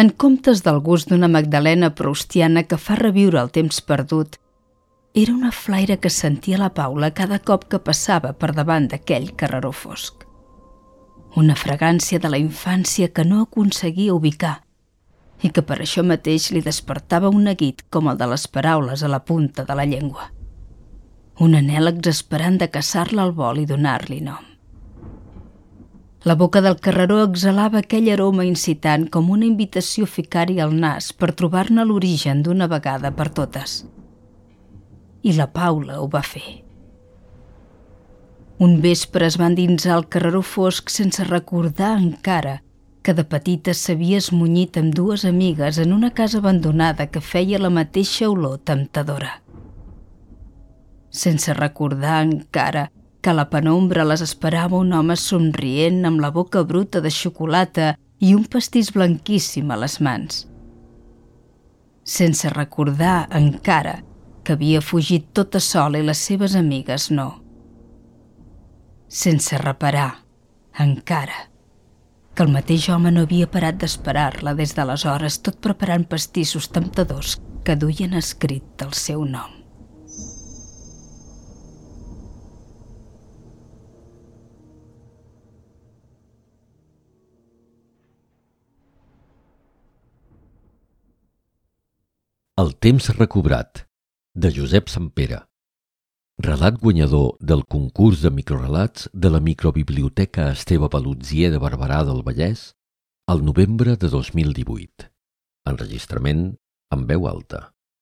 En comptes del gust d'una magdalena proustiana que fa reviure el temps perdut, era una flaire que sentia la Paula cada cop que passava per davant d'aquell carreró fosc. Una fragància de la infància que no aconseguia ubicar i que per això mateix li despertava un neguit com el de les paraules a la punta de la llengua. Un anel exasperant de caçar-la al vol i donar-li nom. La boca del carreró exhalava aquell aroma incitant com una invitació a ficar-hi al nas per trobar-ne l'origen d'una vegada per totes. I la Paula ho va fer. Un vespre es van dinsar al carreró fosc sense recordar encara que de petita s'havia esmunyit amb dues amigues en una casa abandonada que feia la mateixa olor temptadora. Sense recordar encara que a la penombra les esperava un home somrient amb la boca bruta de xocolata i un pastís blanquíssim a les mans. Sense recordar encara que havia fugit tota sola i les seves amigues no. Sense reparar, encara, que el mateix home no havia parat d'esperar-la des d'aleshores, tot preparant pastissos temptadors que duien escrit el seu nom. El temps recobrat, de Josep Sampere. Relat guanyador del concurs de microrelats de la microbiblioteca Esteve Balutzier de Barberà del Vallès al novembre de 2018. Enregistrament en veu alta.